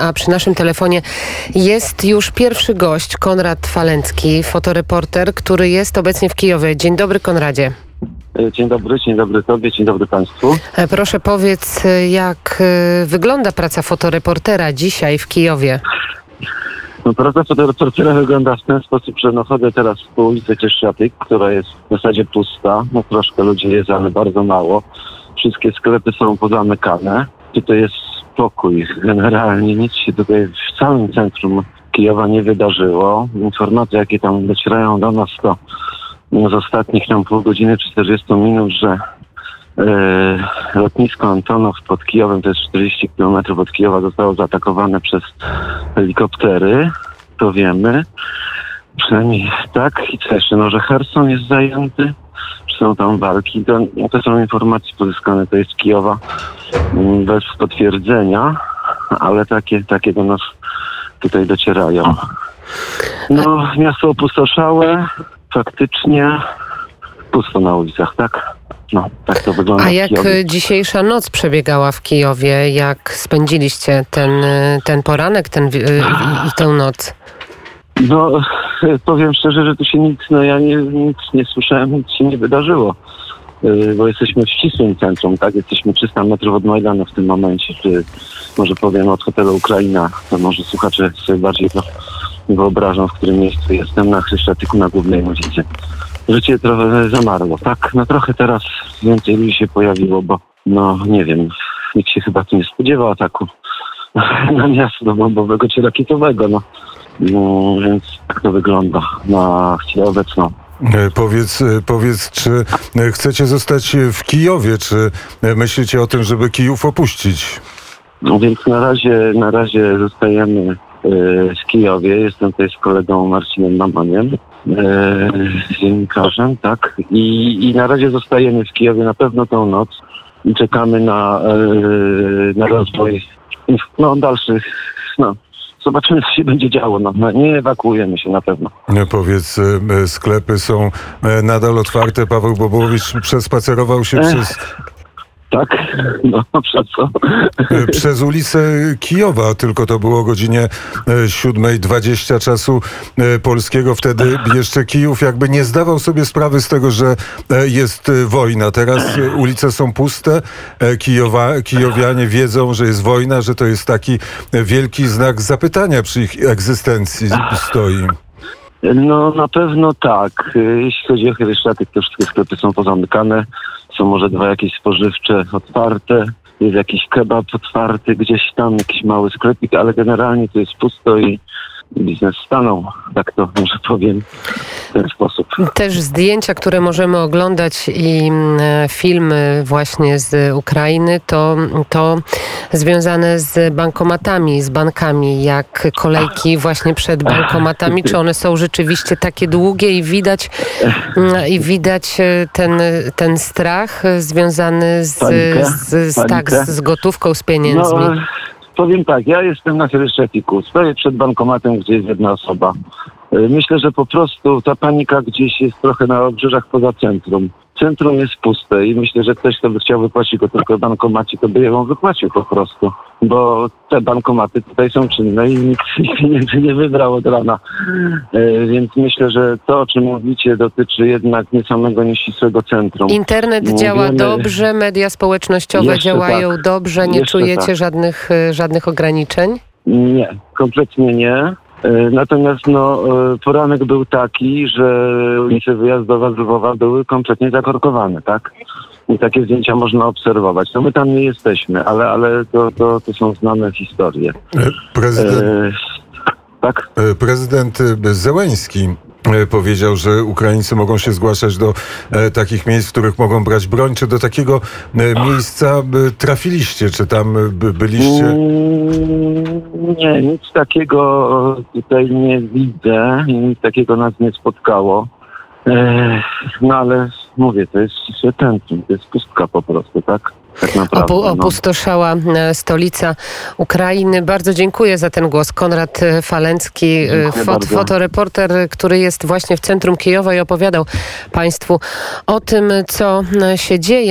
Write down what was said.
a przy naszym telefonie jest już pierwszy gość, Konrad Falencki, fotoreporter, który jest obecnie w Kijowie. Dzień dobry, Konradzie. Dzień dobry, dzień dobry Tobie, dzień dobry Państwu. E, Proszę powiedz, e, jak e, wygląda praca fotoreportera dzisiaj w Kijowie? No, praca fotoreportera wygląda w ten sposób, że no, chodzę teraz po ulicy Cieszatyk, która jest w zasadzie pusta. No troszkę ludzi jest, ale bardzo mało. Wszystkie sklepy są pozamykane. Tutaj jest spokój. Generalnie nic się tutaj w całym centrum Kijowa nie wydarzyło. Informacje, jakie tam docierają do nas, to no, z ostatnich tam pół godziny czy 40 minut, że e, lotnisko Antonow pod Kijowem, to jest 40 km od Kijowa, zostało zaatakowane przez helikoptery. To wiemy. Przynajmniej tak. I co jeszcze? No, że Herson jest zajęty. Są tam walki? To, to są informacje pozyskane, to jest Kijowa bez potwierdzenia, ale takie, takie do nas tutaj docierają. No, miasto opustoszałe, faktycznie pusto na ulicach, tak? No, tak to wygląda. A jak dzisiejsza noc przebiegała w Kijowie? Jak spędziliście ten, ten poranek ten, i- i tę noc? No, powiem szczerze, że tu się nic, no ja nie, nic nie słyszałem, nic się nie wydarzyło. Yy, Bo jesteśmy w ścisłym centrum, tak? Jesteśmy 300 metrów od Majdanu w tym momencie, czy może powiem od hotelu Ukraina, to może słuchacze sobie bardziej to wyobrażą, w którym miejscu jestem, na Chryszczatyku na głównej ulicy. Życie trochę zamarło, tak? No trochę teraz więcej ludzi się pojawiło, bo no nie wiem, nikt się chyba tu nie spodziewał ataku na miasto bombowego czy rakietowego, no. No, więc tak to wygląda na chwilę obecną. E, Powiedz, e, powiedz, czy e, chcecie zostać w Kijowie, czy myślicie o tym, żeby Kijów opuścić? No więc na razie, na razie zostajemy w Kijowie. Jestem tutaj z kolegą Marcinem Mamoniem, dziennikarzem, tak. I, I na razie zostajemy w Kijowie na pewno tą noc i czekamy na, na rozwój no, dalszych, no, zobaczymy co się będzie działo. No, no, nie ewakuujemy się na pewno. E, Powiedz, e, e, sklepy są e, nadal otwarte. Paweł Bobowicz przespacerował się Ech. przez, Tak? No, przez co? e, przez ulicę Kijowa, tylko to było o godzinie e, 7.20 czasu e, polskiego. Wtedy jeszcze Kijów jakby nie zdawał sobie sprawy z tego, że e, jest e, wojna. Teraz e, ulice są puste. E, Kijowa, kijowianie wiedzą, że jest wojna, że to jest taki e, wielki znak zapytania przy ich egzystencji stoi. No na pewno tak. Jeśli chodzi o Hryszczatyk, to wszystkie sklepy są pozamykane. Są może dwa jakieś spożywcze otwarte. Jest jakiś kebab otwarty gdzieś tam, jakiś mały sklepik, ale generalnie to jest pusto i biznes stanął. Tak to może powiem w ten sposób. Też zdjęcia, które możemy oglądać i mm, e, filmy właśnie z Ukrainy, to, to związane z bankomatami, z bankami, jak kolejki właśnie przed bankomatami. Czy one są rzeczywiście takie długie i widać, mm, i widać e, ten, ten strach związany z, z, z, tak, z gotówką, z pieniędzmi? No, powiem tak, ja jestem na Hryszczatiku. Stoję przed bankomatem, gdzie jest jedna osoba. Y, Myślę, że po prostu ta panika gdzieś jest trochę na obrzeżach poza centrum. Centrum jest puste i myślę, że ktoś, kto by chciał wypłacić go tylko bankomacie, to by ją wypłacił po prostu. Bo te bankomaty tutaj są czynne i nikt pieniędzy nie wybrał od rana. Y, Więc myślę, że to, o czym mówicie, dotyczy jednak nie samego nieścisłego centrum. Internet No, działa dobrze, media społecznościowe Jeszcze działają tak. dobrze, nie Jeszcze czujecie tak. żadnych, e, żadnych ograniczeń? Nie, kompletnie nie. E, Natomiast no, e, poranek był taki, że ulice wyjazdowe z Lwowa były kompletnie zakorkowane, tak? I takie zdjęcia można obserwować. No my tam nie jesteśmy, ale, ale to, to, to są znane historie. E, Prezydent, E, tak? prezydent Zełeński powiedział, że Ukraińcy mogą się zgłaszać do e, takich miejsc, w których mogą brać broń. Czy do takiego e, miejsca e, trafiliście? Czy tam e, by, byliście? Mm, Nie, nic takiego tutaj nie widzę nic takiego nas nie spotkało. E, No ale mówię, to jest centrum, to jest pustka po prostu, tak? Tak naprawdę. Opu- no. opustoszała e, stolica Ukrainy. Bardzo dziękuję za ten głos. Konrad e, Falencki, e, fot- fotoreporter, który jest właśnie w centrum Kijowa i opowiadał Państwu o tym, co się dzieje.